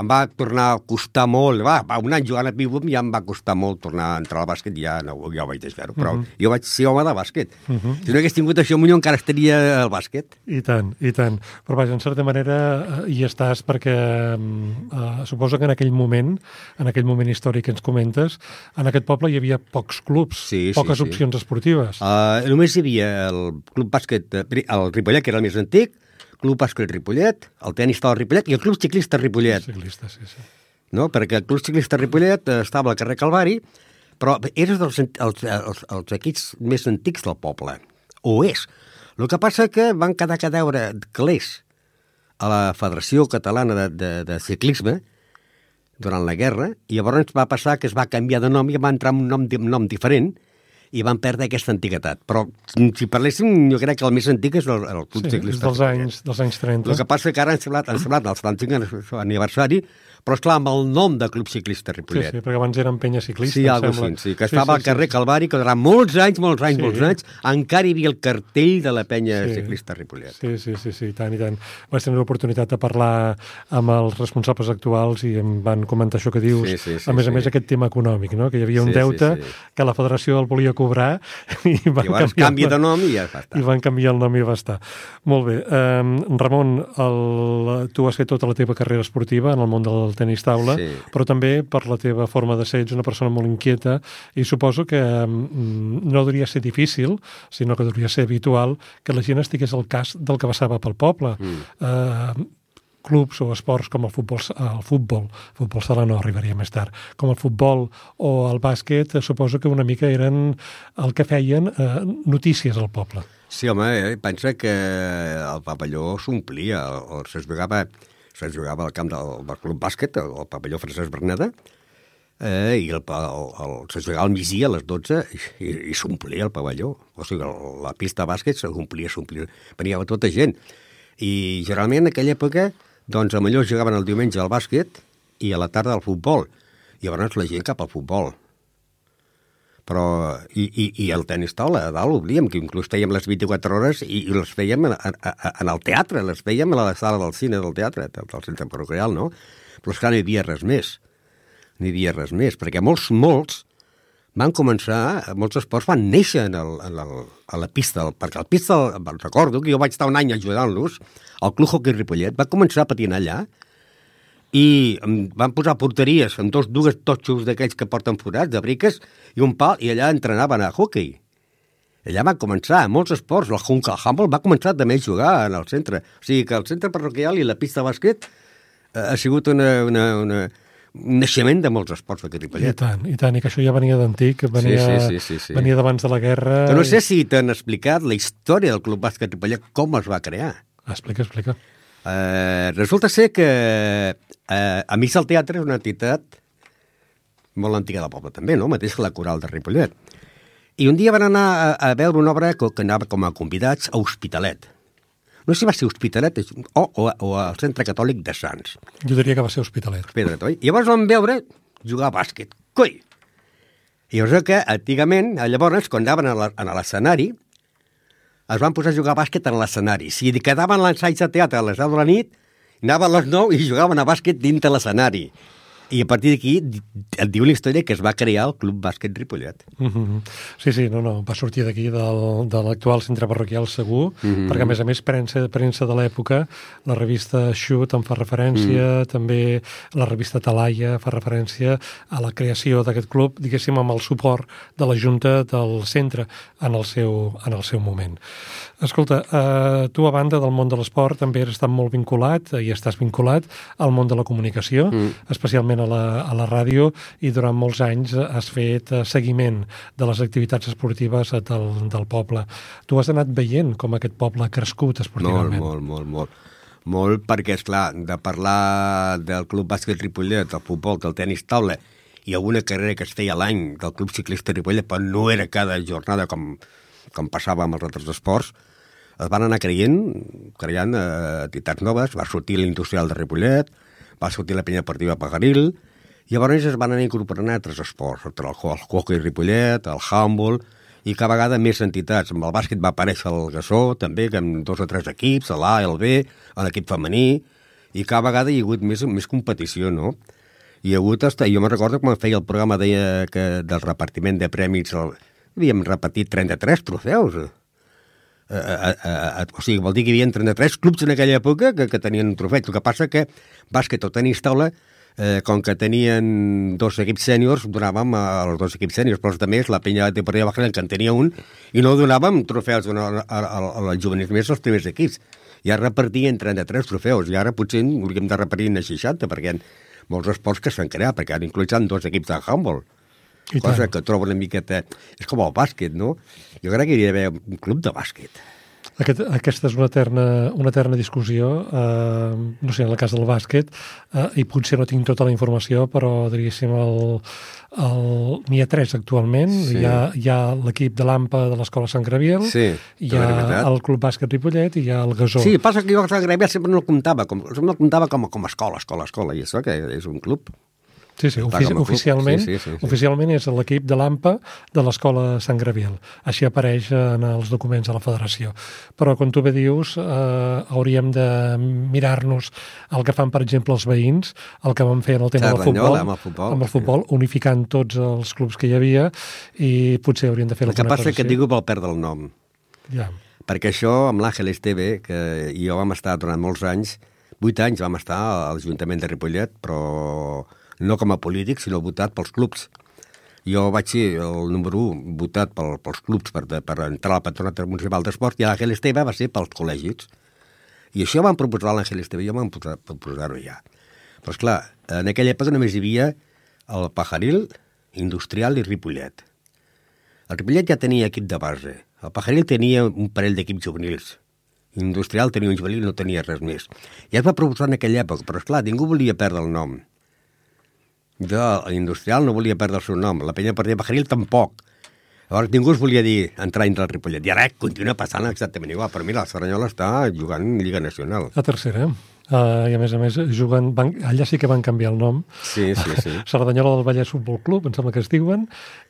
em va tornar a costar molt, va, va un any jugant a pivot ja em va costar molt tornar a entrar al bàsquet, ja, no, ja ho vaig desfer-ho, però uh -huh. jo vaig ser home de bàsquet. Uh -huh. Si no hagués tingut això, Muñoz encara estaria al bàsquet. I tant, i tant. Però vaja, en certa manera hi estàs perquè uh, suposo que en aquell moment, en aquell moment històric que ens comentes, en aquest poble hi havia pocs clubs, sí, poques sí, sí. opcions esportives. Uh, només hi havia el club bàsquet, el Ripollet, que era el més antic, Club Bàsquet Ripollet, el tenis del Ripollet i el Club Ciclista Ripollet. Ciclista, sí, sí. No? Perquè el Club Ciclista Ripollet estava al carrer Calvari, però era dels els, els, els equips més antics del poble. O és. El que passa que van quedar a deure calés a la Federació Catalana de, de, de Ciclisme durant la guerra, i llavors va passar que es va canviar de nom i va entrar un nom, un nom diferent, i van perdre aquesta antiguitat. Però si parléssim, jo crec que el més antic és el, el Club sí, Ciclista. dels anys, dels anys 30. El que passa que ara han semblat, han semblat el 75 aniversari, però és clar amb el nom de Club Ciclista Ripollet. Sí, sí, perquè abans eren penya ciclista, sí, algo sembla. sí, sí, que estava sí, sí, al carrer sí, Calvari, que durant molts anys, molts anys, Sí. sí. molts anys, encara hi havia el cartell de la penya Sí. sí. ciclista Ripollet. Sí, sí, sí, sí, i tant, i tant. Vaig tenir l'oportunitat de parlar amb els responsables actuals i em van comentar això que dius. Sí, sí, sí, a més a sí. més, aquest tema econòmic, no? que hi havia un Sí, sí, deute sí. que la federació el volia cobrar i van Llavors canviar canvia de nom i ja va estar. i van canviar el nom i va estar. Molt bé. Um, Ramon, el, tu has fet tota la teva carrera esportiva en el món del tenis taula, Sí. però també per la teva forma de ser ets una persona molt inquieta i suposo que um, no hauria ser difícil, sinó que hauria ser habitual que la gent estigués al cas del que passava pel poble. Mm. Uh, clubs o esports com el futbol, el futbol, futbol sala no arribaria més tard, com el futbol o el bàsquet, eh, suposo que una mica eren el que feien eh, notícies al poble. Sí, home, eh, pensa que el pavelló s'omplia, o se jugava, se jugava al camp del, del club bàsquet, el pavelló Francesc Berneda, eh, i el, el, el, se jugava al migdia a les 12 i, i, i s'omplia el pavelló. O sigui, el, la pista de bàsquet s'omplia, s'omplia. Venia tota gent. I generalment en aquella època, doncs, a millor jugaven el diumenge al bàsquet i a la tarda al futbol. I llavors la gent cap al futbol. Però, i, i, i el tenis taula, a dalt oblíem, que inclús fèiem les 24 hores i, i les fèiem en, en, el teatre, les fèiem a la sala del cine del teatre, del, centre parroquial, no? Però esclar, no hi havia res més. No hi havia res més, perquè molts, molts van començar, molts esports van néixer en el, en el, a la pista, perquè el pista, recordo que jo vaig estar un any ajudant-los, el Club Hockey Ripollet va començar a patinar allà, i van posar porteries amb dos, dues totxos d'aquells que porten forats, de briques, i un pal, i allà entrenaven a hockey. Allà van començar, molts esports. El Hunk- el Humble va començar també a jugar en el centre. O sigui que el centre parroquial i la pista de bàsquet eh, ha sigut una, una, una, un naixement de molts esports d'aquest I Ripollet. tant, i tant, i que això ja venia d'antic, venia, sí, sí, sí, sí. venia d'abans de la guerra. Que no sé si t'han explicat la història del Club Bàsquet Ripollet, com es va crear. Explica, explica. Eh, resulta ser que eh, Amics del Teatre és una entitat molt antiga del poble també, no? Mateix que la Coral de Ripollet. I un dia van anar a, a veure una obra que, que anava com a convidats a Hospitalet. No sé si va ser Hospitalet o, o, o al Centre Catòlic de Sants. Jo diria que va ser hospitalet. Hospitalet, oi? I llavors vam veure jugar a bàsquet. Coi! I llavors que, antigament, llavors, quan anaven a l'escenari, es van posar a jugar a bàsquet en l'escenari. Si quedaven l'ensaig de teatre a les 10 de la nit, anaven a les 9 i jugaven a bàsquet dintre l'escenari. I a partir d'aquí et diu la història que es va crear el Club Bàsquet Ripollet. Mm -hmm. Sí, sí, no, no, va sortir d'aquí del, de l'actual centre parroquial segur, mm -hmm. perquè a més a més premsa, premsa de l'època, la revista Shoot en fa referència, mm. també la revista Talaia fa referència a la creació d'aquest club, diguéssim, amb el suport de la Junta del centre en el seu, en el seu moment. Escolta, eh, tu a banda del món de l'esport també has estat molt vinculat, eh, i estàs vinculat al món de la comunicació, mm. especialment a la, a la ràdio i durant molts anys has fet eh, seguiment de les activitats esportives del, del poble. Tu has anat veient com aquest poble ha crescut esportivament. Molt, molt, molt, molt. Molt perquè, és clar, de parlar del Club Bàsquet Ripollet, del futbol, del tenis taula i alguna carrera que es feia l'any del Club Ciclista Ripollet, però no era cada jornada com, com passava amb els altres esports, es van anar creient, creant eh, entitats noves, va sortir l'industrial de Ripollet, va sortir la penya deportiva Pagaril, i llavors es van anar incorporant altres esports, el, el hockey Ripollet, el handball, i cada vegada més entitats. Amb el bàsquet va aparèixer el Gassó, també, amb dos o tres equips, l'A, el B, l'equip femení, i cada vegada hi ha hagut més, més competició, no? Hi ha hagut, hasta, jo me recordo quan feia el programa deia que del repartiment de premis el, havíem repetit 33 trofeus. Eh, eh, eh, o sigui, vol dir que hi havia 33 clubs en aquella època que, que tenien un trofeig. El que passa que bàsquet o tenis taula eh, com que tenien dos equips sèniors, donàvem als dos equips sèniors, però també la penya de Portella Baja que en tenia un, i no donàvem trofeus als juvenils més als primers equips. Ja repartien 33 trofeus, i ara potser hauríem de repartir en 60, perquè hi ha molts esports que s'han creat, perquè han inclòs dos equips de handball. I cosa tant. que trobo una miqueta... És com el bàsquet, no? Jo crec que hi hauria d'haver un club de bàsquet. Aquest, aquesta és una eterna, una eterna discussió, eh, no sé, en el cas del bàsquet, eh, i potser no tinc tota la informació, però el, n'hi ha tres actualment. Sí. Hi ha, hi ha l'equip de l'AMPA de l'Escola Sant Graviel, sí, hi ha el Club Bàsquet Ripollet i hi ha el Gasó. Sí, passa que jo Sant Graviel sempre no el comptava, com, sempre el comptava com, com a escola, escola, escola, i això que és un club. Sí, sí, ofici oficialment, sí, sí, sí, sí. oficialment és l'equip de l'AMPA de l'Escola Sant Graviel. Així apareix en els documents de la federació. Però, com tu bé dius, eh, hauríem de mirar-nos el que fan, per exemple, els veïns, el que van fer en el tema del futbol, amb el futbol, amb el futbol sí. unificant tots els clubs que hi havia, i potser hauríem de fer alguna cosa El que passa és que dic vol perdre el nom. Ja. Perquè això, amb l'Àngel Esteve, que jo vam estar durant molts anys, vuit anys vam estar a l'Ajuntament de Ripollet, però no com a polític, sinó votat pels clubs. Jo vaig ser el número 1 votat pel, pels clubs per, per entrar al patronat municipal d'esport i l'Àngel Esteve va ser pels col·legis. I això van proposar l'Àngel Esteve, jo vam proposar-ho ja. Però, esclar, en aquella època només hi havia el Pajaril, Industrial i Ripollet. El Ripollet ja tenia equip de base. El Pajaril tenia un parell d'equips juvenils. Industrial tenia un juvenil no tenia res més. Ja es va proposar en aquella època, però, esclar, ningú volia perdre el nom. Jo, l'industrial, no volia perdre el seu nom. La penya partida Bajaril tampoc. Llavors ningú es volia dir entrar dintre el Ripollet. I ara continua passant exactament igual. Però mira, la Serranyola està jugant Lliga Nacional. La tercera? Uh, I a més a més juguen, van, allà sí que van canviar el nom. Sí, sí, sí. Cerdanyola del Vallès Futbol Club, em sembla que es diuen,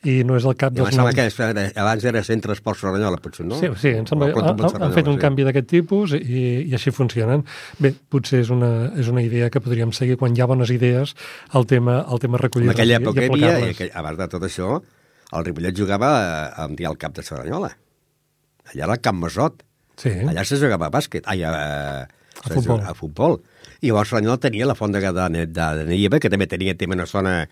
i no és el cap dels noms. Que era, abans era Centre Esport Cerdanyola, potser, no? Sí, sí, em sembla que han, han fet un sí. canvi d'aquest tipus i, i així funcionen. Bé, potser és una, és una idea que podríem seguir quan hi ha bones idees el tema, el tema recollir En aquella època hi havia, i abans de tot això, el Ripollet jugava amb dia al cap de Cerdanyola. Allà era el Camp Masot. Sí. Allà se jugava a bàsquet. Ai, a, a futbol. A futbol. I llavors Ranyol tenia la font de, de, de, de Neiva, que també tenia, tema una zona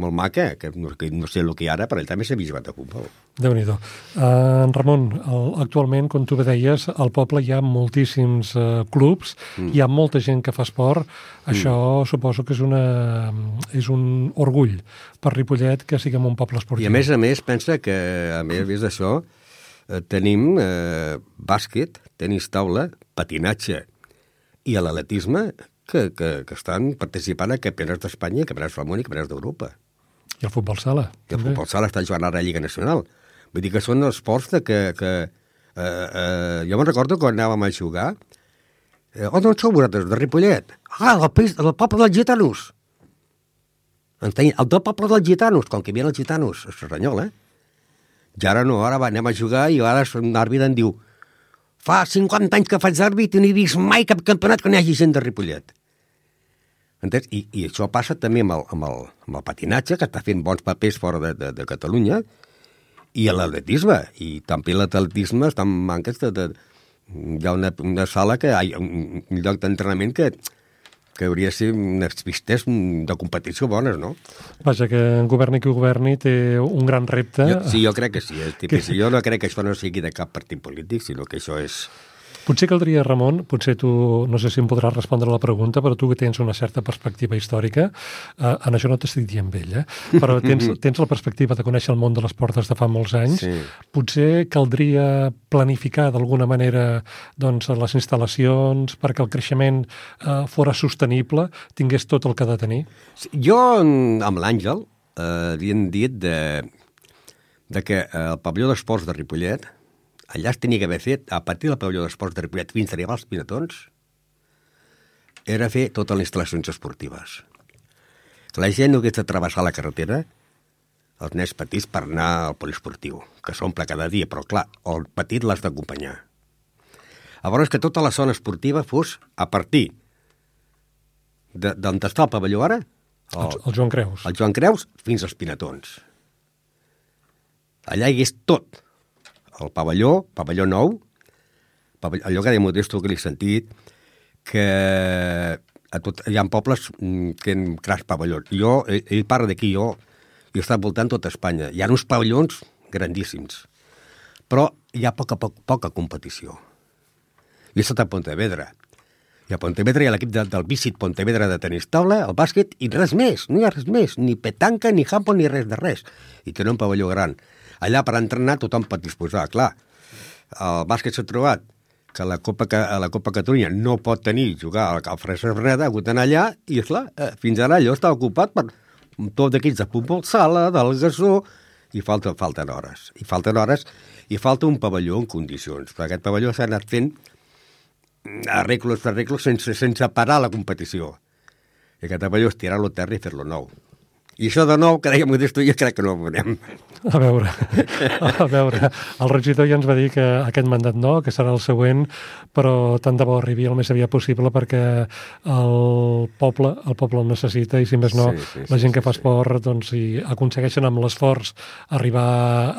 molt maca, que no, que no sé el que hi ara, però ell també s'havia jugat a futbol. déu nhi uh, Ramon, el, actualment, com tu bé deies, al poble hi ha moltíssims uh, clubs, mm. hi ha molta gent que fa esport, mm. això suposo que és, una, és un orgull per Ripollet que siguem un poble esportiu. I a més a més, pensa que, a més d'això, eh, tenim eh, bàsquet, tenis taula, patinatge, i a l'atletisme que, que, que estan participant a campionats d'Espanya, campionats del món i campionats d'Europa. I el futbol sala. I el futbol sala està jugant ara a Lliga Nacional. Vull dir que són esports de que... que eh, eh, jo me'n recordo quan anàvem a jugar eh, on sou vosaltres? De Ripollet? Ah, país, del poble dels gitanos. Entenc, el del poble dels gitanos, com que hi havia els gitanos a Serranyol, eh? I ara no, ara va, anem a jugar i ara un àrbitre em diu Fa 50 anys que faig àrbit i no he vist mai cap campionat que n'hi hagi gent de Ripollet. Entens? I, I això passa també amb el, amb, el, amb el patinatge, que està fent bons papers fora de, de, de Catalunya, i l'atletisme. I també l'atletisme està en manques de, de... Hi ha una, una sala que... Hi ha un, un lloc d'entrenament que, que hauria de ser unes pistes de competició bones, no? Vaja, que governi qui governi té un gran repte. Jo, sí, jo crec que sí. És que... Jo no crec que això no sigui de cap partit polític, sinó que això és Potser caldria, Ramon, potser tu, no sé si em podràs respondre a la pregunta, però tu que tens una certa perspectiva històrica, eh, en això no t'estic dient vell, eh? però tens, tens la perspectiva de conèixer el món de les portes de fa molts anys, Sí. potser caldria planificar d'alguna manera doncs, les instal·lacions perquè el creixement eh, fora sostenible, tingués tot el que ha de tenir? Sí, Jo, amb l'Àngel, eh, havien dit de, de que eh, el pavelló d'esports de Ripollet, allà es tenia que haver fet, a partir del pavelló d'esports de Ripollet fins a arribar als Pinatons, era fer totes les instal·lacions esportives. Que la gent no hagués de travessar la carretera, els nens petits per anar al poliesportiu, que s'omple cada dia, però clar, el petit l'has d'acompanyar. Llavors que tota la zona esportiva fos a partir de- d'on està el pavelló ara, El, el Joan Creus. el Joan Creus fins als Pinatons. Allà hi hagués tot. El pavelló, pavelló nou, pavelló, allò que de Modesto que l'he sentit, que a tot, hi ha pobles mm, que han creat pavellons. Jo, ell, ell parla d'aquí, jo, jo he estat voltant tota Espanya. Hi ha uns pavellons grandíssims, però hi ha poca, poca, poca competició. Jo he estat a Pontevedra, i a Pontevedra hi ha l'equip de, del Visit Pontevedra de tenis taula, el bàsquet, i res més, no hi ha res més, ni petanca, ni handball, ni res de res. I tenen un pavelló gran. Allà per entrenar tothom pot disposar, clar. El bàsquet s'ha trobat que la Copa, a la Copa Catalunya no pot tenir, jugar al Fresa Verneda, ha hagut d'anar allà, i esclar, eh, fins ara allò està ocupat per tot d'equips de futbol sala, del gasó, i falta, falten hores. I falten hores, i falta un pavelló en condicions, perquè aquest pavelló s'ha anat fent arreglos arreglos sense, sense parar la competició. I aquest pavelló és tirar-lo a terra i fer-lo nou. I això de nou, que dèiem Modesto, jo crec que no ho veurem. A veure, a veure, el regidor ja ens va dir que aquest mandat no, que serà el següent, però tant de bo arribi el més aviat possible perquè el poble el poble el necessita i si més no, Sí, sí, la sí, gent que sí, fa sí. esport doncs, si aconsegueixen amb l'esforç arribar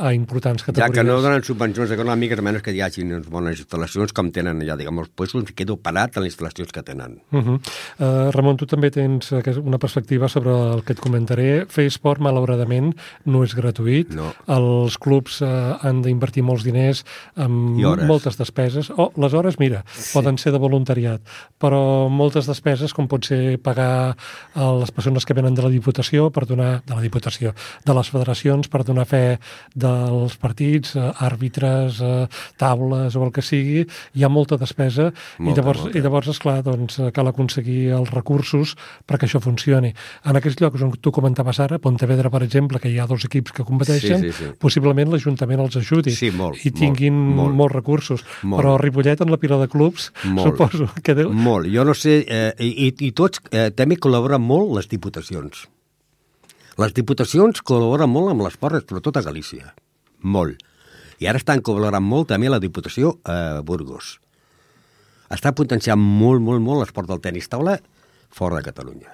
a importants Ja categories. que no donen subvencions econòmiques, a menys que hi hagi unes bones instal·lacions com tenen allà, diguem, els puestos, quedo parat en les instal·lacions que tenen. Uh -huh. uh, Ramon, tu també tens eh, que- una perspectiva sobre el que et comentaré. Fer esport, malauradament, no és gratuït. No. Els clubs uh, han d'invertir molts diners amb moltes despeses. Oh, les hores, mira, sí. poden ser de voluntariat, però moltes despeses, com pot ser pagar a les persones que venen de la Diputació per donar, de la Diputació, de les federacions per donar fe dels partits, eh, àrbitres, eh, taules o el que sigui, hi ha molta despesa Molta, i llavors, molta. i llavors, esclar, doncs, eh, cal aconseguir els recursos perquè això funcioni. En aquells llocs on tu comentaves ara, Pontevedra, per exemple, que hi ha dos equips que competeixen, Sí, sí, sí. possiblement l'Ajuntament els ajudi Sí, molt, i tinguin molt, molt. molts recursos. Molt. Però Ripollet, en la pila de clubs, Molt. suposo que deu... Molt. Jo no sé, eh, i, i tots eh, també col·laboren molt les diputacions. Les diputacions col·laboren molt amb l'esport, sobretot a Galícia. Molt. I ara estan col·laborant molt també la Diputació a Burgos. Està potenciant molt, molt, molt l'esport del tenis taula fora de Catalunya.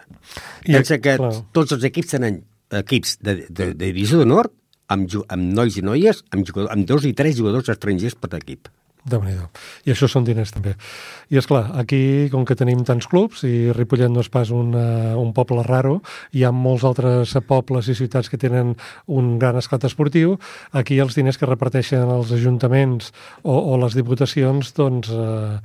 I, Pensa que clar. tots els equips tenen equips de, de, de divisió d'honor amb, amb nois i noies, amb, jugadors, amb dos i tres jugadors estrangers per equip. déu nhi I això són diners també. I és clar, aquí, com que tenim tants clubs, i Ripollet no és pas un, uh, un poble raro, hi ha molts altres pobles i ciutats que tenen un gran esclat esportiu, aquí els diners que reparteixen els ajuntaments o, o les diputacions, doncs uh,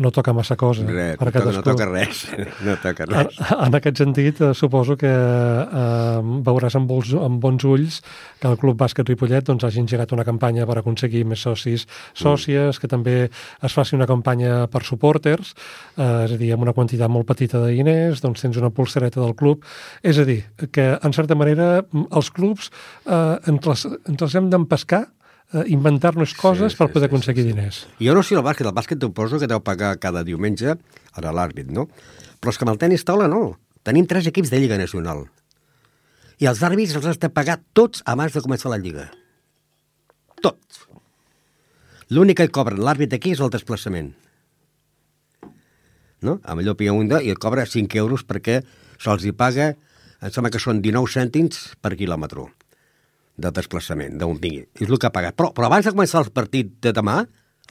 no toca massa cosa. Res, per no, toca, no toca res. No toca En, res. en aquest sentit, eh, suposo que eh, veuràs amb, bons, amb bons ulls que el Club Bàsquet Ripollet doncs, hagi engegat una campanya per aconseguir més socis, sòcies, que també es faci una campanya per supporters, eh, és a dir, amb una quantitat molt petita de diners, doncs tens una pulsereta del club. És a dir, que en certa manera els clubs eh, ens, les, ens els hem d'empescar eh, inventar-nos coses Sí, per sí, poder sí, aconseguir sí, sí. diners. Jo no sé el bàsquet, el bàsquet t'ho poso que deu pagar cada diumenge a l'àrbit, no? Però és que amb el tenis taula no. Tenim tres equips de Lliga Nacional. I els àrbits els has de pagar tots abans de començar la Lliga. Tots. L'únic que cobren l'àrbit aquí és el desplaçament. No? Amb allò pilla un de, i et cobra 5 euros perquè se'ls hi paga, em sembla que són 19 cèntims per quilòmetre de desplaçament, d'on vingui. És el que ha pagat. Però, però abans de començar el partit de demà,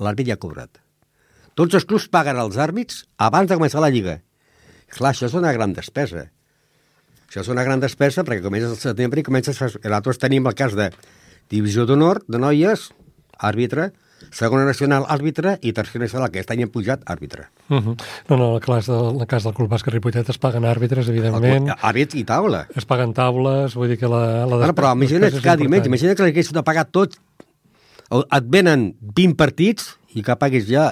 l'àrbit ja ha cobrat. Tots els clubs paguen els àrbits abans de començar la Lliga. Clar, això és una gran despesa. Això és una gran despesa perquè comences al setembre i comences... A... Nosaltres tenim el cas de divisió d'honor, de noies, àrbitre, segona nacional àrbitre i tercera nacional, aquest any hem pujat àrbitre. Uh -huh. No, no, en el cas, de, en el cas del Club Bàsquet Ripollet es paguen àrbitres, evidentment. Àrbits i taula. Es paguen taules, vull dir que la... la bueno, però imagina't cada diumenge, imagina't que l'haguessin de pagar tot. Et venen 20 partits i que paguis ja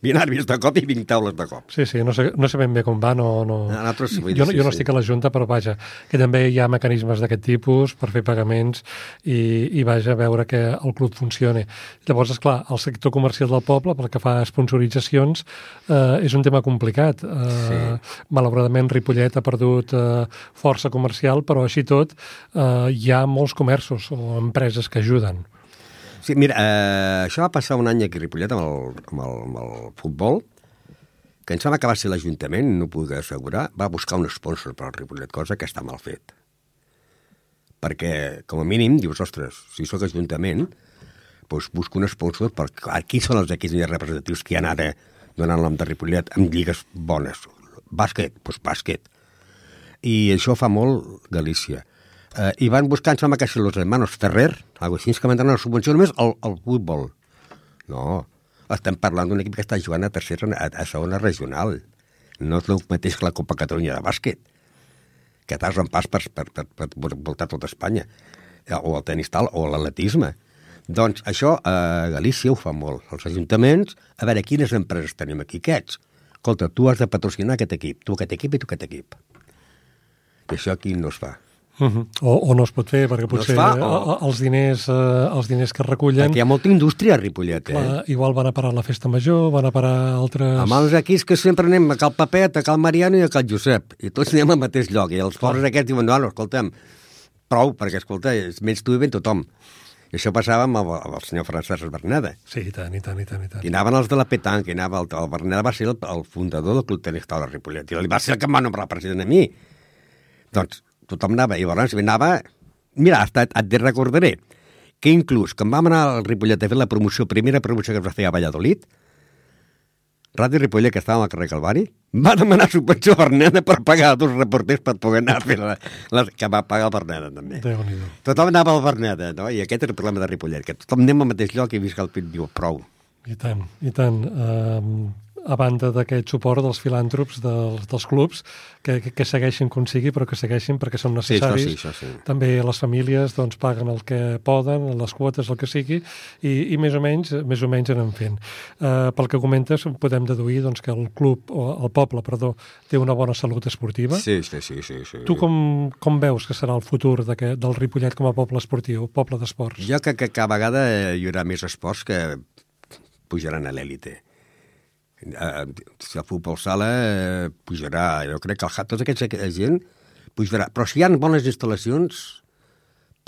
20 àrbits de cop i 20 taules de cop. Sí, sí, no sé, no sé ben bé com va, no... no... Nosaltres, jo, jo, jo no estic a la Junta, però vaja, que també hi ha mecanismes d'aquest tipus per fer pagaments i, i vaja, a veure que el club funcioni. Llavors, és clar, el sector comercial del poble, pel que fa a sponsoritzacions, eh, és un tema complicat. Eh, sí. Malauradament, Ripollet ha perdut eh, força comercial, però així tot eh, hi ha molts comerços o empreses que ajuden. Sí, mira, eh, això va passar un any aquí a Ripollet amb el, amb el, amb el futbol, que em sembla que va ser l'Ajuntament, no ho puc assegurar, va buscar un sponsor per al Ripollet, cosa que està mal fet. Perquè, com a mínim, dius, ostres, si sóc Ajuntament, doncs busco un sponsor per... Qui són els equips més representatius que hi ha ara donant nom de Ripollet amb lligues bones? Bàsquet, doncs bàsquet. I això fa molt Galícia. Eh, I van buscar, em sembla que si los hermanos Ferrer, algo així, que van donar una subvenció només al, al futbol. No, estem parlant d'un equip que està jugant a tercera, a, a segona regional. No és el mateix que la Copa Catalunya de bàsquet, que t'has un pas per, per, per, per voltar tota Espanya, eh, o el tenis tal, o l'atletisme. Doncs això a Galícia ho fa molt. Els ajuntaments, a veure, quines empreses tenim aquí? Aquests. Escolta, tu has de patrocinar aquest equip, tu aquest equip i tu aquest equip. I això aquí no es fa. Uh -huh. o, o no es pot fer, perquè potser no fa, o... els, diners, eh, els diners que es recullen... Perquè hi ha molta indústria a Ripollet, eh? Clar, igual van a parar a la festa major, van a parar altres... Amb els equips que sempre anem a Cal Papet, a Cal Mariano i a Cal Josep, i tots anem al mateix lloc, i els pobres aquests diuen, no, no, escolta'm, prou, perquè, escolta, menys tu i ben tothom. I això passava amb el, amb el senyor Francesc Berneda. Sí, i tant, i tant, i tant. I, tant. I anaven els de la Petanca, i anava el, el Berneda va ser el, el fundador del Club Tenis Taula Ripollet, i va ser el que em va nombrar president a mi. Doncs tothom anava, i llavors anava... Mira, hasta et, et recordaré que inclús, quan vam anar al Ripollet a fer la promoció, primera promoció que es va fer a Valladolid, Ràdio Ripollet, que estàvem al carrer Calvari, va demanar subvenció a Berneda per pagar dos reporters per poder anar a fer la, la que va pagar el Berneda, també. Tothom anava al Berneda, no? I aquest era el problema de Ripollet, que tothom anem al mateix lloc i visca el pit diu, prou. I tant, i tant. Um, a banda d'aquest suport dels filàntrops dels, dels clubs, que, que, segueixin com sigui, però que segueixin perquè són necessaris. Sí, això sí, això sí. També les famílies doncs, paguen el que poden, les quotes, el que sigui, i, i més o menys més o menys anem fent. Uh, pel que comentes, podem deduir doncs, que el club, o el poble, perdó, té una bona salut esportiva. Sí, sí, sí. sí, sí. Tu com, com veus que serà el futur de que, del Ripollet com a poble esportiu, poble d'esports? Jo crec que cada vegada hi haurà més esports que pujaran a l'èlite si el futbol sala eh, pujarà, jo crec que el, tota aquesta gent pujarà. Però si hi ha bones instal·lacions,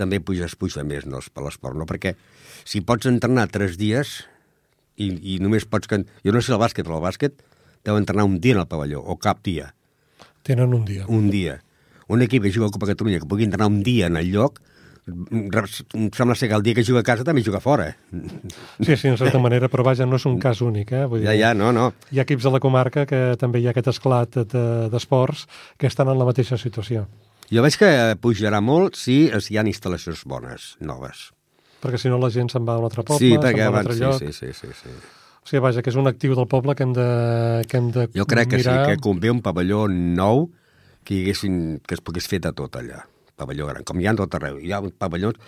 també puges, puja més no, per l'esport, no? Perquè si pots entrenar tres dies i, i només pots... Jo no sé el bàsquet, però el bàsquet deu entrenar un dia en el pavelló, o cap dia. Tenen un dia. Un dia. Un equip que juga a Copa Catalunya que pugui entrenar un dia en el lloc, sembla ser que el dia que juga a casa també juga fora. Sí, sí, en certa manera, però vaja, no és un cas únic. Eh? Vull dir, ja, ja, no, no. Hi ha equips de la comarca que també hi ha aquest esclat d'esports de, que estan en la mateixa situació. Jo veig que pujarà molt si hi ha instal·lacions bones, noves. Perquè si no la gent se'n va a un altre poble, sí, se'n va a un altre sí, lloc. Sí, sí, sí, sí. O sigui, vaja, que és un actiu del poble que hem de, que hem de Jo crec mirar... que sí, que convé un pavelló nou que, hi haguessin, que es pogués fer de tot allà. Pavelló gran, com hi ha tot arreu. Hi ha pavellons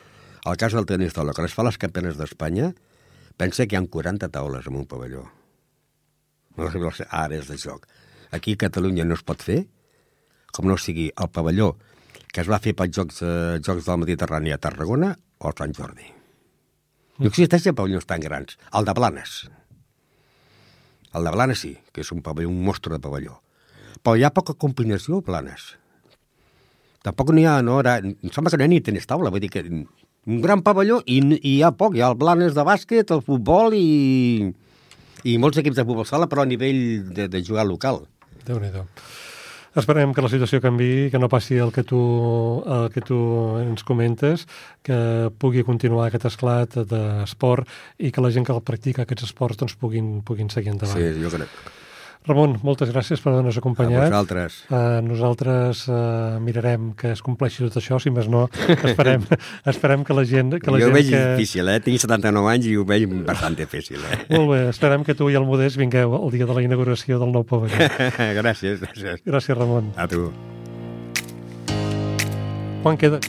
al cas del tenis taula, quan es fa les campiones d'Espanya, pensa que hi ha 40 taules en un pavelló. No les àrees de joc. Aquí a Catalunya no es pot fer, com no sigui el pavelló que es va fer pels Jocs, eh, Jocs del Mediterrani a Tarragona o a Sant Jordi. No existeixen pavellons tan grans. El de Blanes. El de Blanes sí, que és un pavelló, un mostre de pavelló. Però hi ha poca combinació Blanes. Tampoc n'hi ha, no, ara, em sembla que no hi ha ni tenis taula, vull dir que un gran pavelló i, i hi ha poc, hi ha el Blanes de bàsquet, el futbol i, i molts equips de futbol sala, però a nivell de, de jugar local. déu nhi Esperem que la situació canvi, que no passi el que tu, el que tu ens comentes, que pugui continuar aquest esclat d'esport i que la gent que el practica aquests esports doncs, puguin, puguin seguir endavant. Sí, jo crec. Ramon, moltes gràcies per haver-nos acompanyat. A vosaltres. Uh, nosaltres uh, mirarem que es compleixi tot això, si més no, esperem, esperem que la gent... Que la jo gent ho veig que... difícil, eh? Tinc 79 anys i ho veig bastant difícil, eh? Molt bé, esperem que tu i el Modest vingueu el dia de la inauguració del nou pavelló. gràcies, gràcies. Gràcies, Ramon. A tu. Quan queda?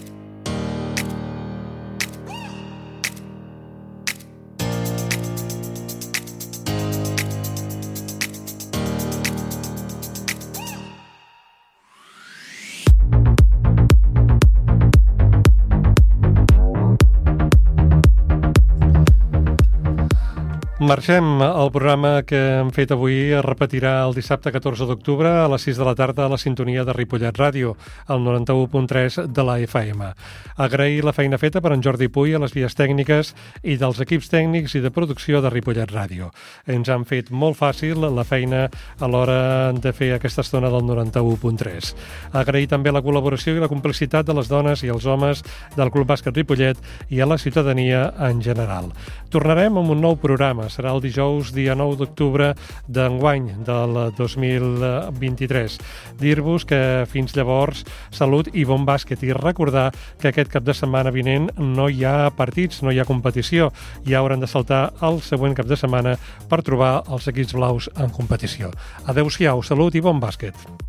Marxem. El programa que hem fet avui es repetirà el dissabte 14 d'octubre a les 6 de la tarda a la sintonia de Ripollet Ràdio, al 91.3 de la FM. Agrair la feina feta per en Jordi Puy a les vies tècniques i dels equips tècnics i de producció de Ripollet Ràdio. Ens han fet molt fàcil la feina a l'hora de fer aquesta estona del 91.3. Agrair també la col·laboració i la complicitat de les dones i els homes del Club Bàsquet Ripollet i a la ciutadania en general. Tornarem amb un nou programa serà el dijous, dia 9 d'octubre d'enguany del 2023. Dir-vos que fins llavors salut i bon bàsquet i recordar que aquest cap de setmana vinent no hi ha partits, no hi ha competició. Ja hauran de saltar el següent cap de setmana per trobar els equips blaus en competició. Adeu-siau, salut i bon bàsquet.